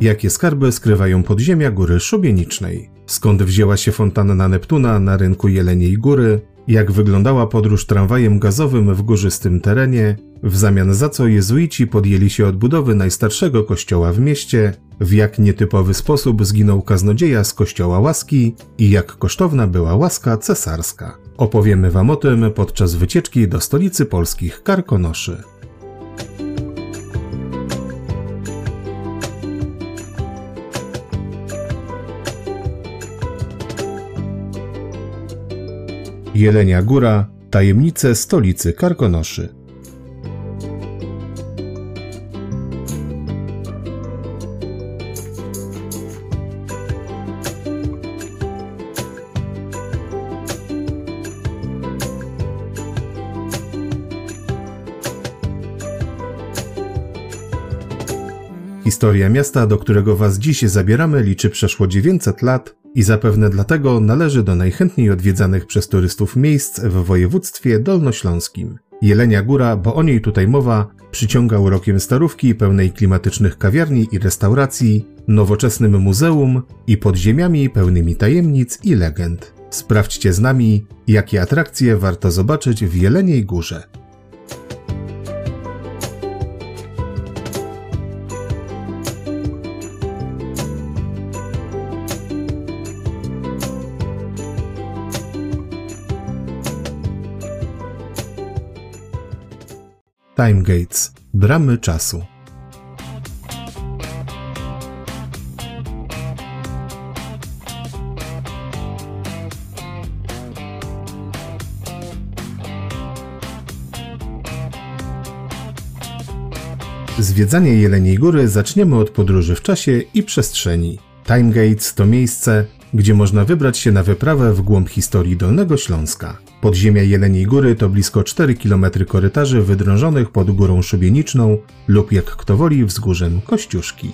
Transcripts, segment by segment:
Jakie skarby skrywają podziemia Góry Szubienicznej? Skąd wzięła się fontanna Neptuna na rynku Jeleniej Góry? Jak wyglądała podróż tramwajem gazowym w górzystym terenie? W zamian za co jezuici podjęli się odbudowy najstarszego kościoła w mieście? W jak nietypowy sposób zginął kaznodzieja z kościoła łaski? I jak kosztowna była łaska cesarska? Opowiemy Wam o tym podczas wycieczki do stolicy polskich Karkonoszy. Jelenia Góra, tajemnice stolicy Karkonoszy. Historia miasta, do którego Was dziś zabieramy, liczy przeszło 900 lat i zapewne dlatego należy do najchętniej odwiedzanych przez turystów miejsc w województwie dolnośląskim. Jelenia Góra, bo o niej tutaj mowa, przyciąga urokiem starówki pełnej klimatycznych kawiarni i restauracji, nowoczesnym muzeum i podziemiami pełnymi tajemnic i legend. Sprawdźcie z nami, jakie atrakcje warto zobaczyć w Jeleniej Górze. Time Gates Bramy czasu. Zwiedzanie Jeleniej Góry zaczniemy od podróży w czasie i przestrzeni. Time Gates to miejsce, gdzie można wybrać się na wyprawę w głąb historii Dolnego Śląska. Podziemia Jeleniej Góry to blisko 4 km korytarzy wydrążonych pod Górą Szubieniczną lub jak kto woli wzgórzem Kościuszki.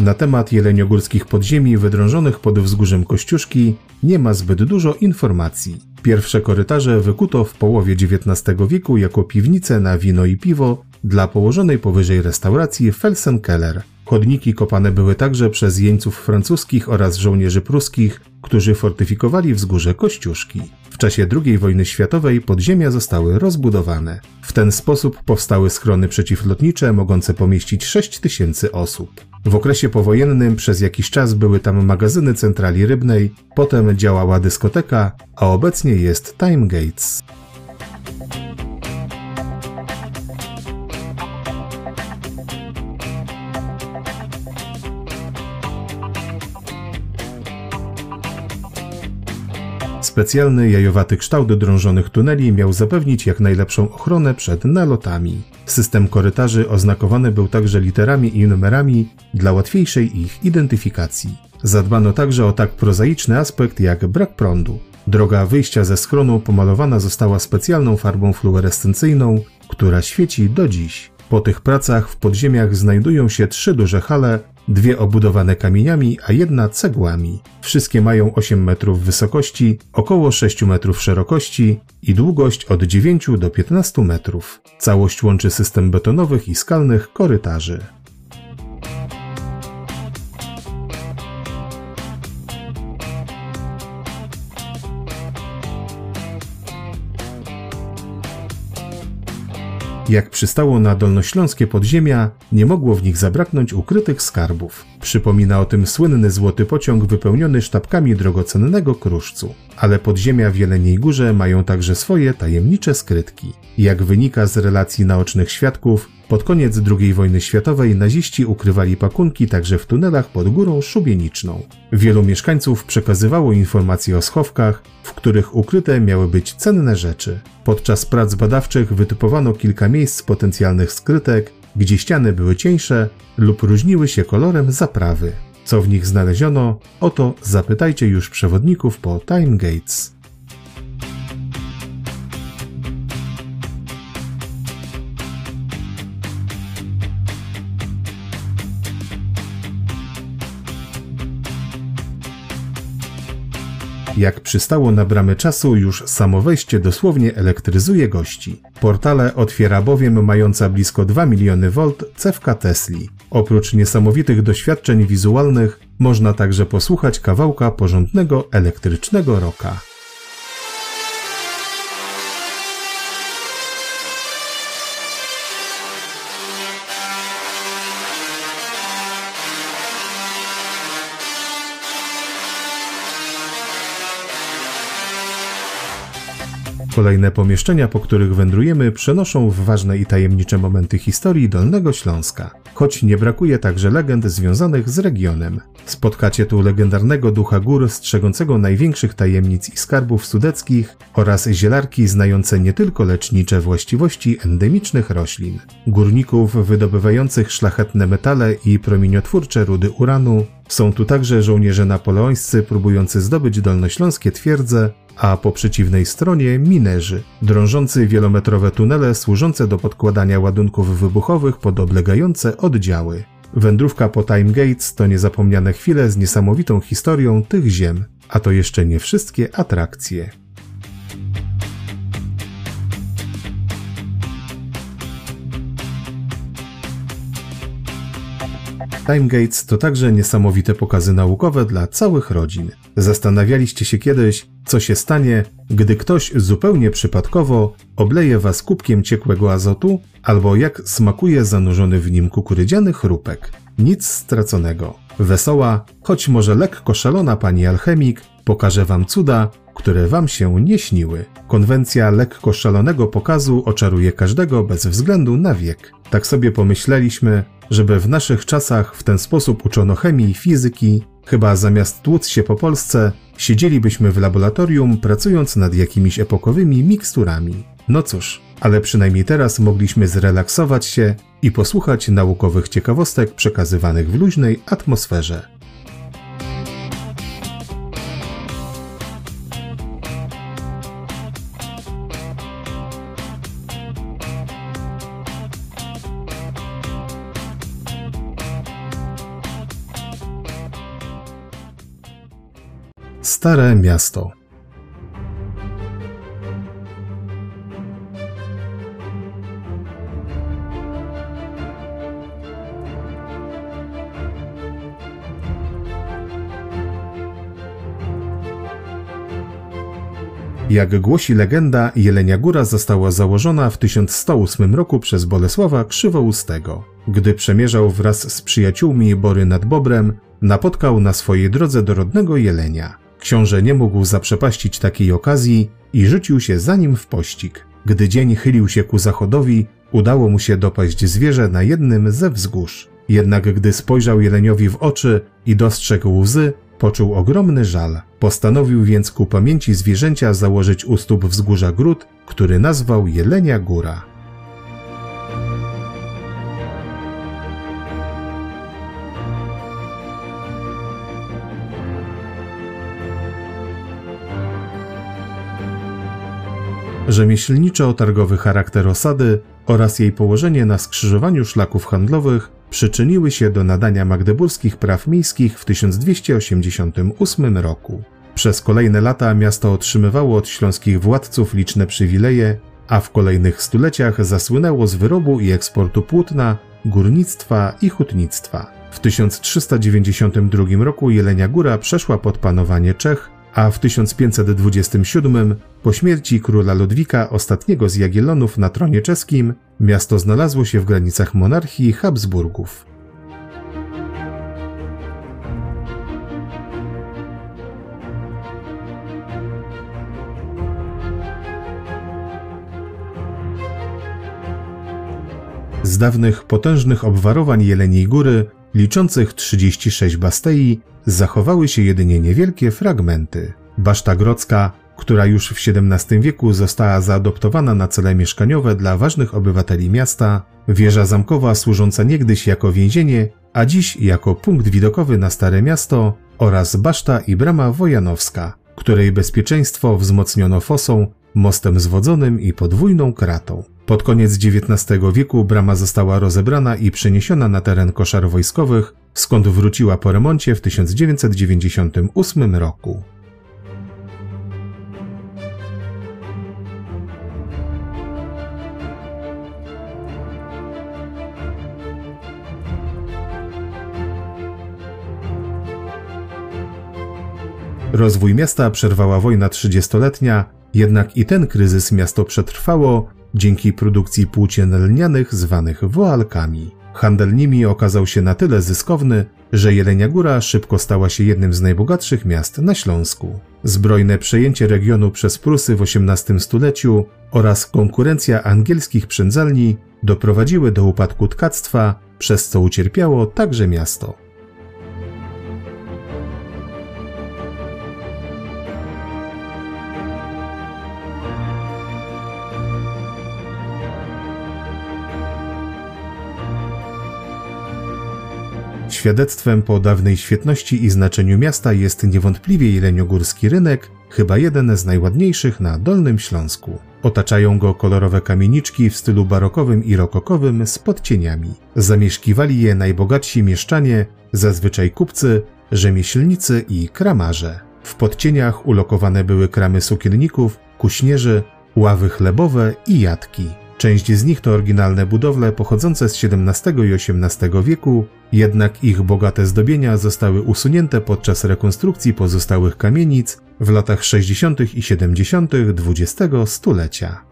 Na temat jeleniogórskich podziemi wydrążonych pod wzgórzem Kościuszki nie ma zbyt dużo informacji. Pierwsze korytarze wykuto w połowie XIX wieku jako piwnice na wino i piwo dla położonej powyżej restauracji Felsenkeller. Chodniki kopane były także przez jeńców francuskich oraz żołnierzy pruskich, którzy fortyfikowali wzgórze Kościuszki. Czasie II wojny światowej podziemia zostały rozbudowane. W ten sposób powstały schrony przeciwlotnicze mogące pomieścić 6 tysięcy osób. W okresie powojennym przez jakiś czas były tam magazyny centrali rybnej, potem działała dyskoteka, a obecnie jest Time Gates. Specjalny jajowaty kształt drążonych tuneli miał zapewnić jak najlepszą ochronę przed nalotami. System korytarzy oznakowany był także literami i numerami dla łatwiejszej ich identyfikacji. Zadbano także o tak prozaiczny aspekt jak brak prądu. Droga wyjścia ze schronu pomalowana została specjalną farbą fluorescencyjną, która świeci do dziś. Po tych pracach w podziemiach znajdują się trzy duże hale dwie obudowane kamieniami, a jedna cegłami. Wszystkie mają 8 metrów wysokości, około 6 metrów szerokości i długość od 9 do 15 metrów. Całość łączy system betonowych i skalnych korytarzy. Jak przystało na dolnośląskie podziemia, nie mogło w nich zabraknąć ukrytych skarbów. Przypomina o tym słynny złoty pociąg wypełniony sztabkami drogocennego kruszcu. Ale podziemia w Jeleniej Górze mają także swoje tajemnicze skrytki. Jak wynika z relacji naocznych świadków, pod koniec II wojny światowej naziści ukrywali pakunki także w tunelach pod górą szubieniczną. Wielu mieszkańców przekazywało informacje o schowkach, w których ukryte miały być cenne rzeczy. Podczas prac badawczych wytypowano kilka miejsc potencjalnych skrytek, gdzie ściany były cieńsze lub różniły się kolorem zaprawy. Co w nich znaleziono, oto zapytajcie już przewodników po Time Gates. Jak przystało na bramę czasu, już samo wejście dosłownie elektryzuje gości. Portale otwiera bowiem mająca blisko 2 miliony V cewka Tesli. Oprócz niesamowitych doświadczeń wizualnych, można także posłuchać kawałka porządnego elektrycznego roka. Kolejne pomieszczenia, po których wędrujemy, przenoszą w ważne i tajemnicze momenty historii Dolnego Śląska, choć nie brakuje także legend związanych z regionem. Spotkacie tu legendarnego ducha gór strzegącego największych tajemnic i skarbów sudeckich oraz zielarki znające nie tylko lecznicze właściwości endemicznych roślin, górników wydobywających szlachetne metale i promieniotwórcze rudy uranu, są tu także żołnierze napoleońscy próbujący zdobyć dolnośląskie twierdze a po przeciwnej stronie minerzy, drążący wielometrowe tunele służące do podkładania ładunków wybuchowych pod oblegające oddziały. Wędrówka po Time Gates to niezapomniane chwile z niesamowitą historią tych ziem, a to jeszcze nie wszystkie atrakcje. Time Gates to także niesamowite pokazy naukowe dla całych rodzin. Zastanawialiście się kiedyś, co się stanie, gdy ktoś zupełnie przypadkowo obleje was kubkiem ciekłego azotu, albo jak smakuje zanurzony w nim kukurydziany chrupek. Nic straconego. Wesoła, choć może lekko szalona pani alchemik pokaże wam cuda, które wam się nie śniły. Konwencja lekko szalonego pokazu oczaruje każdego bez względu na wiek. Tak sobie pomyśleliśmy, żeby w naszych czasach w ten sposób uczono chemii i fizyki, chyba zamiast tłuc się po Polsce, siedzielibyśmy w laboratorium pracując nad jakimiś epokowymi miksturami. No cóż, ale przynajmniej teraz mogliśmy zrelaksować się i posłuchać naukowych ciekawostek przekazywanych w luźnej atmosferze. Stare Miasto. Jak głosi legenda, Jelenia Góra została założona w 1108 roku przez Bolesława Krzywoustego. Gdy przemierzał wraz z przyjaciółmi Bory nad Bobrem, napotkał na swojej drodze dorodnego jelenia. Książę nie mógł zaprzepaścić takiej okazji i rzucił się za nim w pościg. Gdy dzień chylił się ku zachodowi, udało mu się dopaść zwierzę na jednym ze wzgórz. Jednak gdy spojrzał jeleniowi w oczy i dostrzegł łzy, poczuł ogromny żal. Postanowił więc ku pamięci zwierzęcia założyć u stóp wzgórza gród, który nazwał Jelenia Góra. Rzemieślniczo-targowy charakter osady oraz jej położenie na skrzyżowaniu szlaków handlowych przyczyniły się do nadania magdeburskich praw miejskich w 1288 roku. Przez kolejne lata miasto otrzymywało od śląskich władców liczne przywileje, a w kolejnych stuleciach zasłynęło z wyrobu i eksportu płótna, górnictwa i hutnictwa. W 1392 roku Jelenia Góra przeszła pod panowanie Czech, a w 1527 po śmierci króla Ludwika ostatniego z Jagiellonów na tronie czeskim miasto znalazło się w granicach monarchii Habsburgów. Z dawnych potężnych obwarowań Jeleniej Góry, liczących 36 bastei, zachowały się jedynie niewielkie fragmenty. Baszta Grodzka, która już w XVII wieku została zaadoptowana na cele mieszkaniowe dla ważnych obywateli miasta, wieża zamkowa służąca niegdyś jako więzienie, a dziś jako punkt widokowy na Stare Miasto oraz baszta i brama wojanowska, której bezpieczeństwo wzmocniono fosą, mostem zwodzonym i podwójną kratą. Pod koniec XIX wieku brama została rozebrana i przeniesiona na teren koszar wojskowych, skąd wróciła po remoncie w 1998 roku. Rozwój miasta przerwała wojna trzydziestoletnia, jednak i ten kryzys miasto przetrwało dzięki produkcji płócien lnianych zwanych woalkami. Handel nimi okazał się na tyle zyskowny, że Jelenia Góra szybko stała się jednym z najbogatszych miast na Śląsku. Zbrojne przejęcie regionu przez Prusy w XVIII stuleciu oraz konkurencja angielskich przędzalni doprowadziły do upadku tkactwa, przez co ucierpiało także miasto. Świadectwem po dawnej świetności i znaczeniu miasta jest niewątpliwie jeleniogórski rynek, chyba jeden z najładniejszych na Dolnym Śląsku. Otaczają go kolorowe kamieniczki w stylu barokowym i rokokowym z podcieniami. Zamieszkiwali je najbogatsi mieszczanie, zazwyczaj kupcy, rzemieślnicy i kramarze. W podcieniach ulokowane były kramy sukienników, kuśnierzy, ławy chlebowe i jatki. Część z nich to oryginalne budowle pochodzące z XVII i XVIII wieku, jednak ich bogate zdobienia zostały usunięte podczas rekonstrukcji pozostałych kamienic w latach 60. i 70. XX stulecia.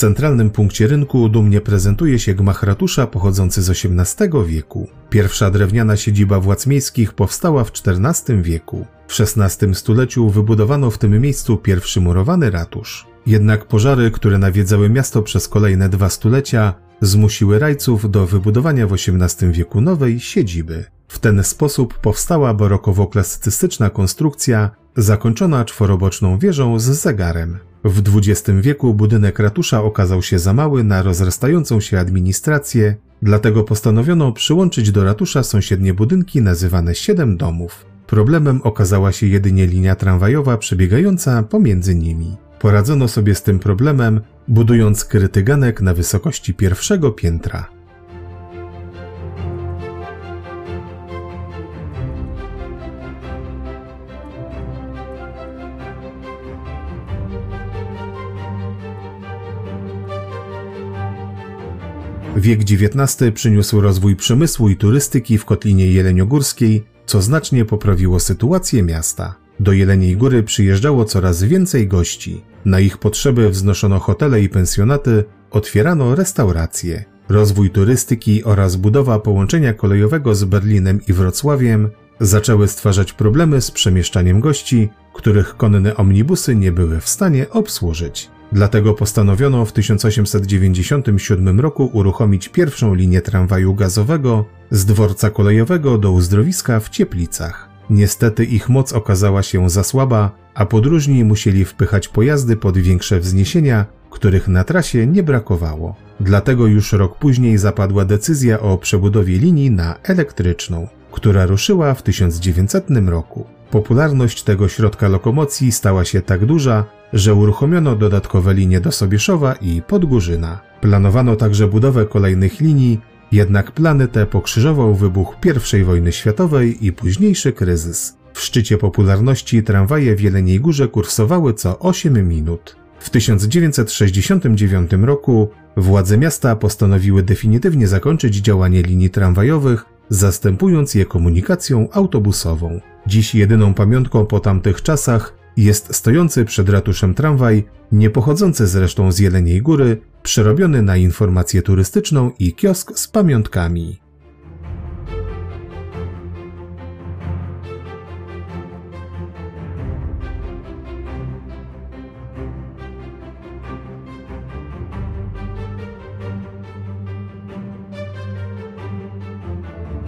Centralnym punkcie rynku dumnie prezentuje się gmach ratusza pochodzący z XVIII wieku. Pierwsza drewniana siedziba władz miejskich powstała w XIV wieku. W XVI stuleciu wybudowano w tym miejscu pierwszy murowany ratusz. Jednak pożary, które nawiedzały miasto przez kolejne dwa stulecia, zmusiły rajców do wybudowania w XVIII wieku nowej siedziby. W ten sposób powstała barokowo-klasycystyczna konstrukcja zakończona czworoboczną wieżą z zegarem. W XX wieku budynek ratusza okazał się za mały na rozrastającą się administrację, dlatego postanowiono przyłączyć do ratusza sąsiednie budynki nazywane Siedem Domów. Problemem okazała się jedynie linia tramwajowa przebiegająca pomiędzy nimi. Poradzono sobie z tym problemem, budując kryty ganek na wysokości pierwszego piętra. Wiek XIX przyniósł rozwój przemysłu i turystyki w Kotlinie Jeleniogórskiej, co znacznie poprawiło sytuację miasta. Do Jeleniej Góry przyjeżdżało coraz więcej gości. Na ich potrzeby wznoszono hotele i pensjonaty, otwierano restauracje. Rozwój turystyki oraz budowa połączenia kolejowego z Berlinem i Wrocławiem zaczęły stwarzać problemy z przemieszczaniem gości, których konne omnibusy nie były w stanie obsłużyć. Dlatego postanowiono w 1897 roku uruchomić pierwszą linię tramwaju gazowego z dworca kolejowego do uzdrowiska w Cieplicach. Niestety ich moc okazała się za słaba, a podróżni musieli wpychać pojazdy pod większe wzniesienia, których na trasie nie brakowało. Dlatego już rok później zapadła decyzja o przebudowie linii na elektryczną, która ruszyła w 1900 roku. Popularność tego środka lokomocji stała się tak duża, że uruchomiono dodatkowe linie do Sobieszowa i Podgórzyna. Planowano także budowę kolejnych linii, jednak plany te pokrzyżował wybuch I wojny światowej i późniejszy kryzys. W szczycie popularności tramwaje w Jeleniej Górze kursowały co 8 minut. W 1969 roku władze miasta postanowiły definitywnie zakończyć działanie linii tramwajowych, zastępując je komunikacją autobusową. Dziś jedyną pamiątką po tamtych czasach jest stojący przed ratuszem tramwaj, nie pochodzący zresztą z Jeleniej Góry, przerobiony na informację turystyczną i kiosk z pamiątkami.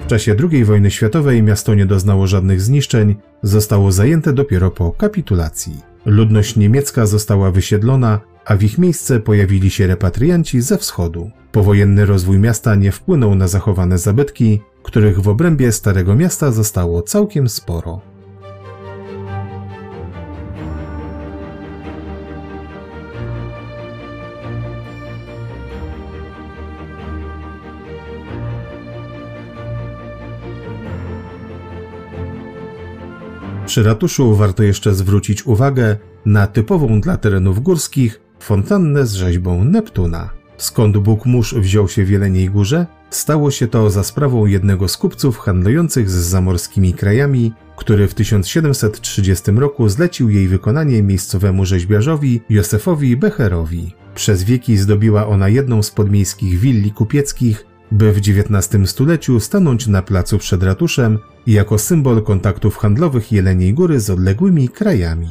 W czasie II wojny światowej miasto nie doznało żadnych zniszczeń, zostało zajęte dopiero po kapitulacji. Ludność niemiecka została wysiedlona, a w ich miejsce pojawili się repatrianci ze wschodu. Powojenny rozwój miasta nie wpłynął na zachowane zabytki, których w obrębie Starego Miasta zostało całkiem sporo. Przy ratuszu warto jeszcze zwrócić uwagę na typową dla terenów górskich fontannę z rzeźbą Neptuna. Skąd Bóg mórz wziął się w Jeleniej Górze? Stało się to za sprawą jednego z kupców handlujących z zamorskimi krajami, który w 1730 roku zlecił jej wykonanie miejscowemu rzeźbiarzowi Józefowi Becherowi. Przez wieki zdobiła ona jedną z podmiejskich willi kupieckich, by w XIX stuleciu stanąć na placu przed ratuszem jako symbol kontaktów handlowych Jeleniej Góry z odległymi krajami.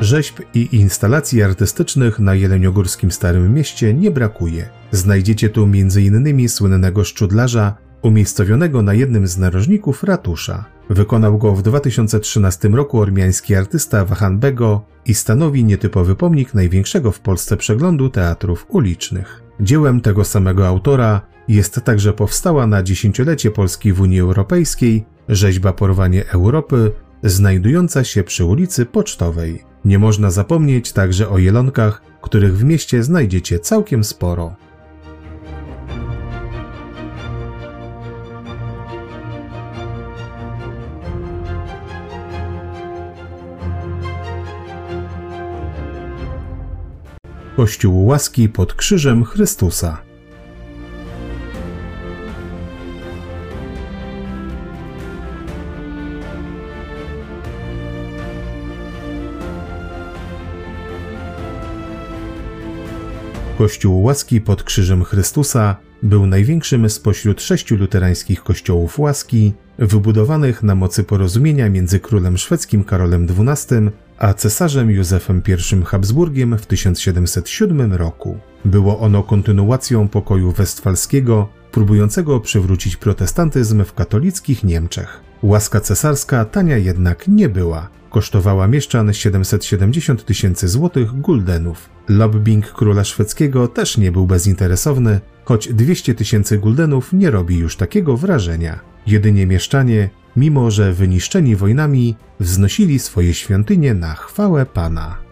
Rzeźb i instalacji artystycznych na Jeleniogórskim Starym Mieście nie brakuje. Znajdziecie tu m.in. słynnego szczudlarza, umiejscowionego na jednym z narożników ratusza. Wykonał go w 2013 roku ormiański artysta Wahan Bego i stanowi nietypowy pomnik największego w Polsce przeglądu teatrów ulicznych. Dziełem tego samego autora jest także powstała na dziesięciolecie Polski w Unii Europejskiej rzeźba Porwanie Europy, znajdująca się przy ulicy Pocztowej. Nie można zapomnieć także o jelonkach, których w mieście znajdziecie całkiem sporo. Kościół łaski pod krzyżem Chrystusa. Kościół łaski pod krzyżem Chrystusa był największym spośród sześciu luterańskich kościołów łaski, wybudowanych na mocy porozumienia między królem szwedzkim Karolem XII a cesarzem Józefem I Habsburgiem w 1707 roku. Było ono kontynuacją pokoju westfalskiego, próbującego przywrócić protestantyzm w katolickich Niemczech. Łaska cesarska tania jednak nie była. Kosztowała mieszczan 770 tysięcy złotych guldenów. Lobbying króla szwedzkiego też nie był bezinteresowny, choć 200 tysięcy guldenów nie robi już takiego wrażenia. Jedynie mieszczanie, mimo że wyniszczeni wojnami, wznosili swoje świątynie na chwałę Pana.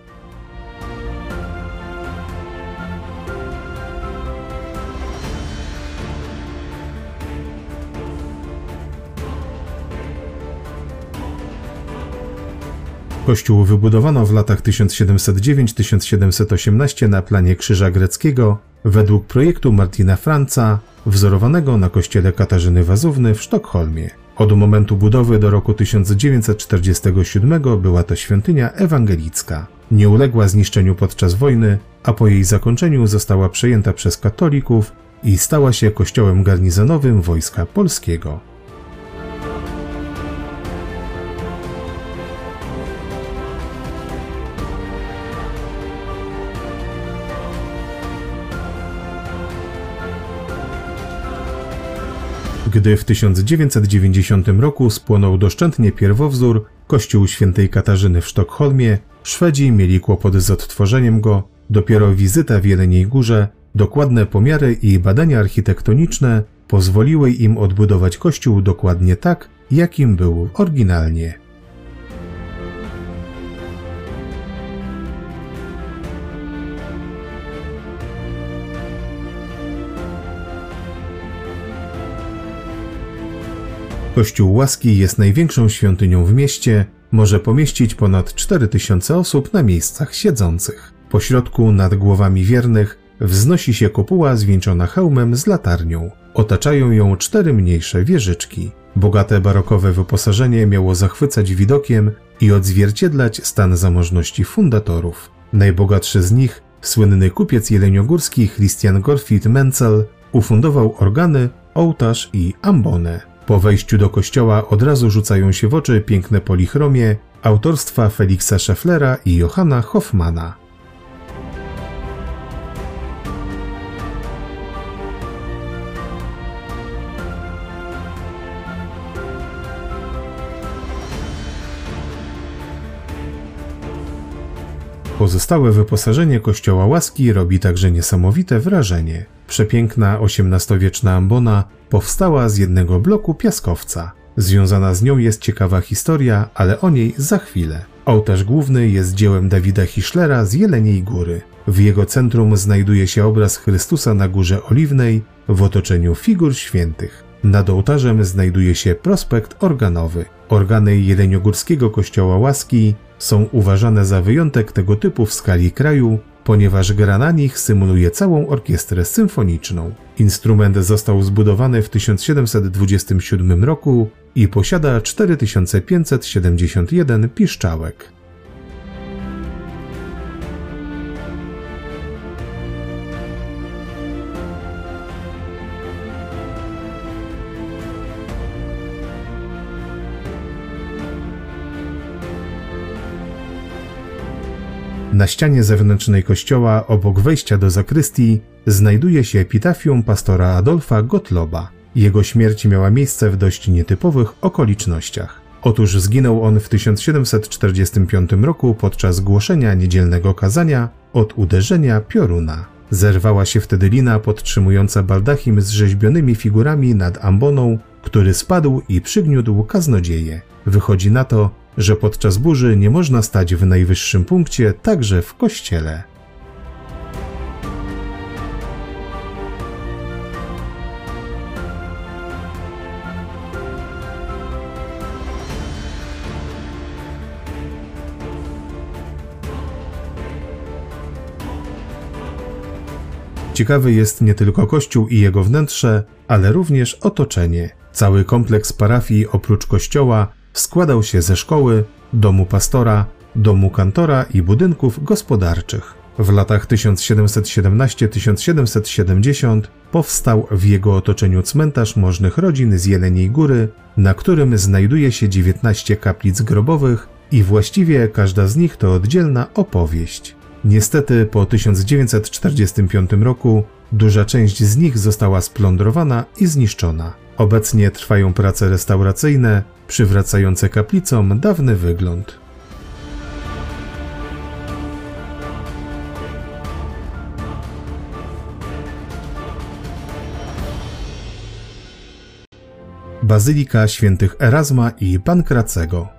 Kościół wybudowano w latach 1709-1718 na planie Krzyża Greckiego według projektu Martina Franca, wzorowanego na kościele Katarzyny Wazówny w Sztokholmie. Od momentu budowy do roku 1947 była to świątynia ewangelicka. Nie uległa zniszczeniu podczas wojny, a po jej zakończeniu została przejęta przez katolików i stała się kościołem garnizonowym Wojska Polskiego. Gdy w 1990 roku spłonął doszczętnie pierwowzór, kościół świętej Katarzyny w Sztokholmie, Szwedzi mieli kłopot z odtworzeniem go, dopiero wizyta w Jeleniej Górze, dokładne pomiary i badania architektoniczne pozwoliły im odbudować kościół dokładnie tak, jakim był oryginalnie. Kościół Łaski jest największą świątynią w mieście, może pomieścić ponad 4000 osób na miejscach siedzących. Po środku nad głowami wiernych wznosi się kopuła zwieńczona hełmem z latarnią. Otaczają ją cztery mniejsze wieżyczki. Bogate barokowe wyposażenie miało zachwycać widokiem i odzwierciedlać stan zamożności fundatorów. Najbogatszy z nich, słynny kupiec jeleniogórski Christian Gorfit Menzel, ufundował organy, ołtarz i ambonę. Po wejściu do kościoła od razu rzucają się w oczy piękne polichromie autorstwa Feliksa Schefflera i Johanna Hoffmana. Pozostałe wyposażenie kościoła łaski robi także niesamowite wrażenie. Przepiękna XVIII-wieczna ambona powstała z jednego bloku piaskowca. Związana z nią jest ciekawa historia, ale o niej za chwilę. Ołtarz główny jest dziełem Dawida Hischlera z Jeleniej Góry. W jego centrum znajduje się obraz Chrystusa na Górze Oliwnej w otoczeniu figur świętych. Nad ołtarzem znajduje się prospekt organowy. Organy Jeleniogórskiego Kościoła Łaski są uważane za wyjątek tego typu w skali kraju, ponieważ gra na nich symuluje całą orkiestrę symfoniczną. Instrument został zbudowany w 1727 roku i posiada 4571 piszczałek. Na ścianie zewnętrznej kościoła, obok wejścia do zakrystii, znajduje się epitafium pastora Adolfa Gottloba. Jego śmierć miała miejsce w dość nietypowych okolicznościach. Otóż zginął on w 1745 roku podczas głoszenia niedzielnego kazania od uderzenia pioruna. Zerwała się wtedy lina podtrzymująca baldachim z rzeźbionymi figurami nad amboną, który spadł i przygniódł kaznodzieje. Wychodzi na to, że podczas burzy nie można stać w najwyższym punkcie także w kościele. Ciekawy jest nie tylko kościół i jego wnętrze, ale również otoczenie. Cały kompleks parafii oprócz kościoła składał się ze szkoły, domu pastora, domu kantora i budynków gospodarczych. W latach 1717-1770 powstał w jego otoczeniu cmentarz możnych rodzin z Jeleniej Góry, na którym znajduje się 19 kaplic grobowych i właściwie każda z nich to oddzielna opowieść. Niestety po 1945 roku duża część z nich została splądrowana i zniszczona. Obecnie trwają prace restauracyjne, przywracające kaplicom dawny wygląd. Bazylika świętych Erasma i Pankracego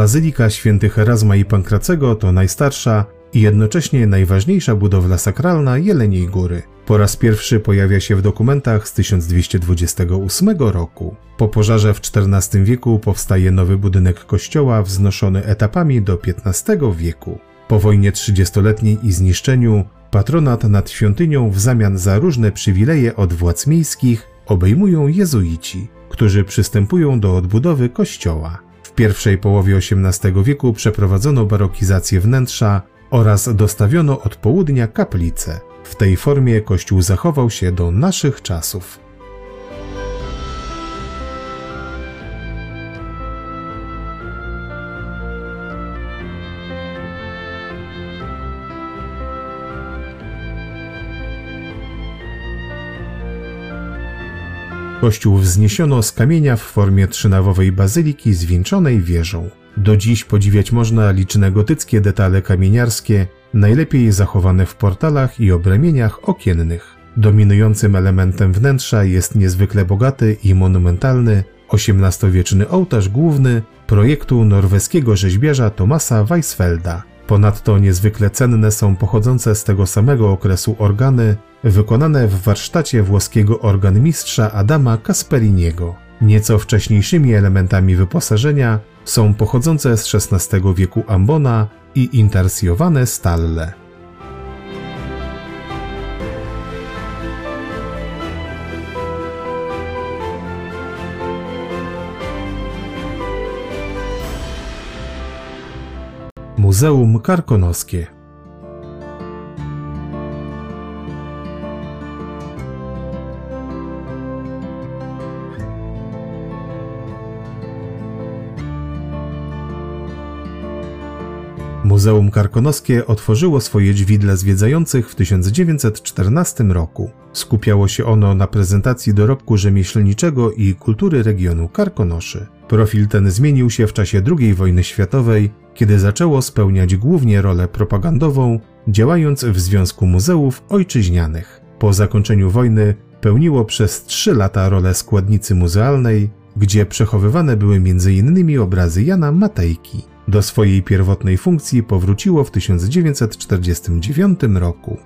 Bazylika świętych Erasma i Pankracego to najstarsza i jednocześnie najważniejsza budowla sakralna Jeleniej Góry. Po raz pierwszy pojawia się w dokumentach z 1228 roku. Po pożarze w XIV wieku powstaje nowy budynek kościoła wznoszony etapami do XV wieku. Po wojnie trzydziestoletniej i zniszczeniu patronat nad świątynią w zamian za różne przywileje od władz miejskich obejmują jezuici, którzy przystępują do odbudowy kościoła. Pierwszej połowie XVIII wieku przeprowadzono barokizację wnętrza oraz dostawiono od południa kaplice. W tej formie kościół zachował się do naszych czasów. Kościół wzniesiono z kamienia w formie trzynawowej bazyliki zwieńczonej wieżą. Do dziś podziwiać można liczne gotyckie detale kamieniarskie, najlepiej zachowane w portalach i obremieniach okiennych. Dominującym elementem wnętrza jest niezwykle bogaty i monumentalny XVIII-wieczny ołtarz główny projektu norweskiego rzeźbiarza Tomasa Weisfelda. Ponadto niezwykle cenne są pochodzące z tego samego okresu organy, wykonane w warsztacie włoskiego organmistrza Adama Kasperiniego. Nieco wcześniejszymi elementami wyposażenia są pochodzące z XVI wieku ambona i intarsjowane stalle. Muzeum Karkonoskie Muzeum Karkonoskie otworzyło swoje drzwi dla zwiedzających w 1914 roku. Skupiało się ono na prezentacji dorobku rzemieślniczego i kultury regionu Karkonoszy. Profil ten zmienił się w czasie II wojny światowej, kiedy zaczęło spełniać głównie rolę propagandową, działając w Związku Muzeów Ojczyźnianych. Po zakończeniu wojny pełniło przez trzy lata rolę składnicy muzealnej, gdzie przechowywane były m.in. obrazy Jana Matejki. Do swojej pierwotnej funkcji powróciło w 1949 roku.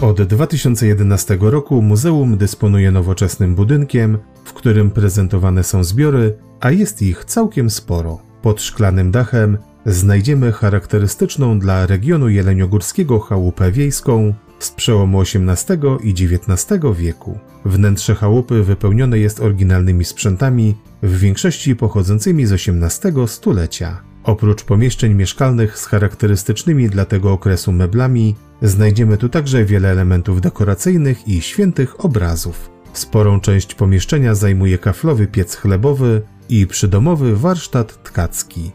Od 2011 roku muzeum dysponuje nowoczesnym budynkiem, w którym prezentowane są zbiory, a jest ich całkiem sporo. Pod szklanym dachem znajdziemy charakterystyczną dla regionu jeleniogórskiego chałupę wiejską z przełomu XVIII i XIX wieku. Wnętrze chałupy wypełnione jest oryginalnymi sprzętami, w większości pochodzącymi z XVIII stulecia. Oprócz pomieszczeń mieszkalnych z charakterystycznymi dla tego okresu meblami, znajdziemy tu także wiele elementów dekoracyjnych i świętych obrazów. Sporą część pomieszczenia zajmuje kaflowy piec chlebowy i przydomowy warsztat tkacki.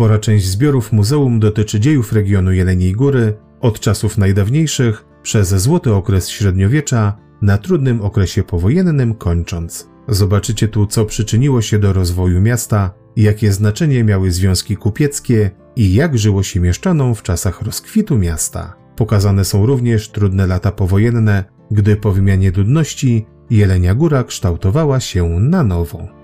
Spora część zbiorów muzeum dotyczy dziejów regionu Jeleniej Góry, od czasów najdawniejszych, przez złoty okres średniowiecza, na trudnym okresie powojennym kończąc. Zobaczycie tu, co przyczyniło się do rozwoju miasta, jakie znaczenie miały związki kupieckie i jak żyło się mieszczanom w czasach rozkwitu miasta. Pokazane są również trudne lata powojenne, gdy po wymianie ludności Jelenia Góra kształtowała się na nowo.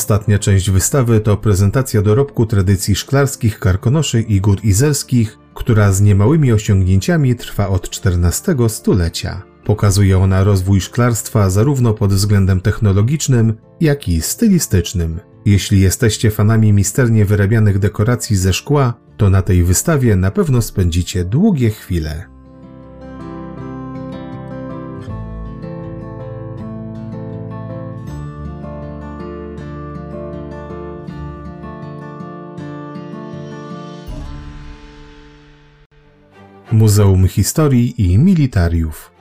Ostatnia część wystawy to prezentacja dorobku tradycji szklarskich karkonoszy i gór izerskich, która z niemałymi osiągnięciami trwa od XIV stulecia. Pokazuje ona rozwój szklarstwa zarówno pod względem technologicznym, jak i stylistycznym. Jeśli jesteście fanami misternie wyrabianych dekoracji ze szkła, to na tej wystawie na pewno spędzicie długie chwile. Muzeum Historii i Militariów.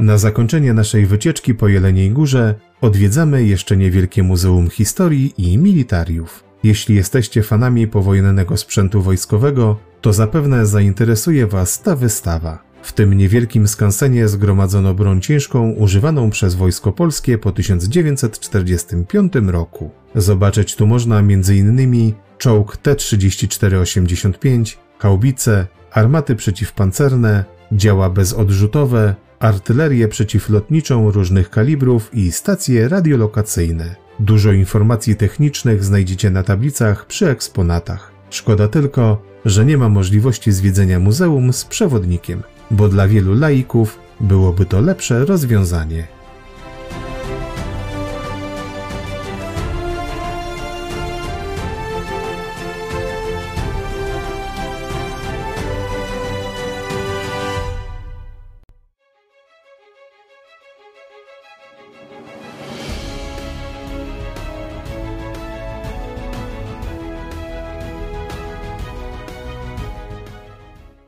Na zakończenie naszej wycieczki po Jeleniej Górze odwiedzamy jeszcze niewielkie Muzeum Historii i Militariów. Jeśli jesteście fanami powojennego sprzętu wojskowego, to zapewne zainteresuje Was ta wystawa. W tym niewielkim skansenie zgromadzono broń ciężką używaną przez Wojsko Polskie po 1945 roku. Zobaczyć tu można m.in. czołg T-34-85, haubice, armaty przeciwpancerne, działa bezodrzutowe, artylerię przeciwlotniczą różnych kalibrów i stacje radiolokacyjne. Dużo informacji technicznych znajdziecie na tablicach przy eksponatach. Szkoda tylko, że nie ma możliwości zwiedzenia muzeum z przewodnikiem bo dla wielu laików byłoby to lepsze rozwiązanie.